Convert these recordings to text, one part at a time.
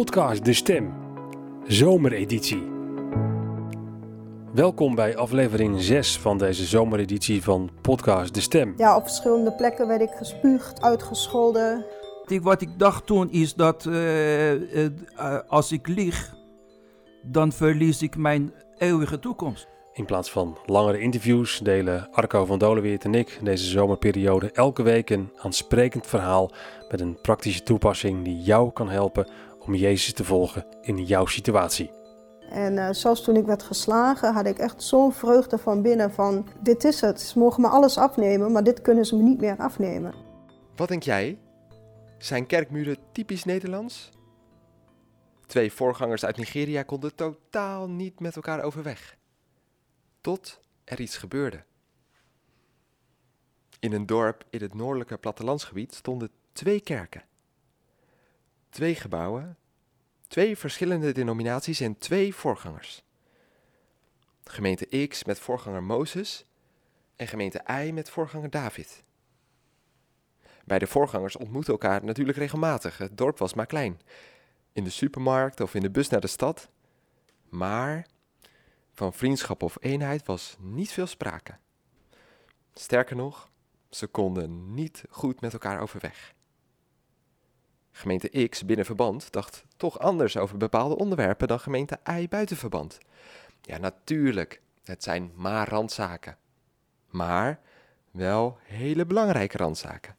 podcast De Stem, zomereditie. Welkom bij aflevering 6 van deze zomereditie van podcast De Stem. Ja, op verschillende plekken werd ik gespuugd, uitgescholden. Ik, wat ik dacht toen is dat eh, eh, eh, als ik lieg, dan verlies ik mijn eeuwige toekomst. In plaats van langere interviews delen Arco van Dolenweert en ik deze zomerperiode elke week een aansprekend verhaal met een praktische toepassing die jou kan helpen om Jezus te volgen in jouw situatie. En uh, zelfs toen ik werd geslagen, had ik echt zo'n vreugde van binnen van... dit is het, ze mogen me alles afnemen, maar dit kunnen ze me niet meer afnemen. Wat denk jij? Zijn kerkmuren typisch Nederlands? Twee voorgangers uit Nigeria konden totaal niet met elkaar overweg. Tot er iets gebeurde. In een dorp in het noordelijke plattelandsgebied stonden twee kerken. Twee gebouwen, twee verschillende denominaties en twee voorgangers. Gemeente X met voorganger Mozes en gemeente Y met voorganger David. Beide voorgangers ontmoeten elkaar natuurlijk regelmatig. Het dorp was maar klein. In de supermarkt of in de bus naar de stad. Maar van vriendschap of eenheid was niet veel sprake. Sterker nog, ze konden niet goed met elkaar overweg. Gemeente X binnen verband dacht toch anders over bepaalde onderwerpen dan gemeente Y buiten verband. Ja, natuurlijk, het zijn maar randzaken. Maar wel hele belangrijke randzaken.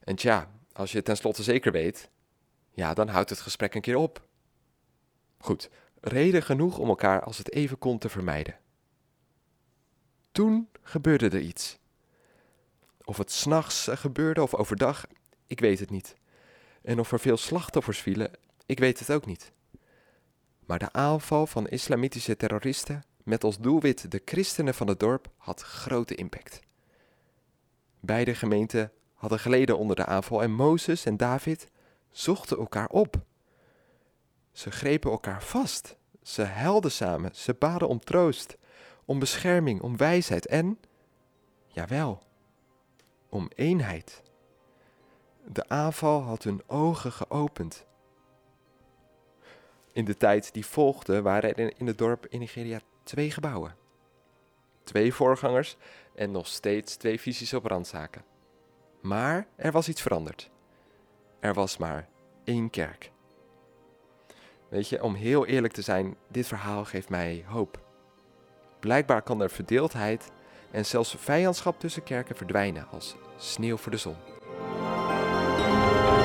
En tja, als je het tenslotte zeker weet, ja, dan houdt het gesprek een keer op. Goed, reden genoeg om elkaar als het even kon te vermijden. Toen gebeurde er iets. Of het s'nachts gebeurde of overdag, ik weet het niet. En of er veel slachtoffers vielen, ik weet het ook niet. Maar de aanval van islamitische terroristen met als doelwit de christenen van het dorp had grote impact. Beide gemeenten hadden geleden onder de aanval en Mozes en David zochten elkaar op. Ze grepen elkaar vast, ze helden samen, ze baden om troost, om bescherming, om wijsheid en, jawel, om eenheid. De aanval had hun ogen geopend. In de tijd die volgde waren er in het dorp in Nigeria twee gebouwen. Twee voorgangers en nog steeds twee visies op randzaken. Maar er was iets veranderd. Er was maar één kerk. Weet je, om heel eerlijk te zijn, dit verhaal geeft mij hoop. Blijkbaar kan er verdeeldheid en zelfs vijandschap tussen kerken verdwijnen als sneeuw voor de zon. Bye.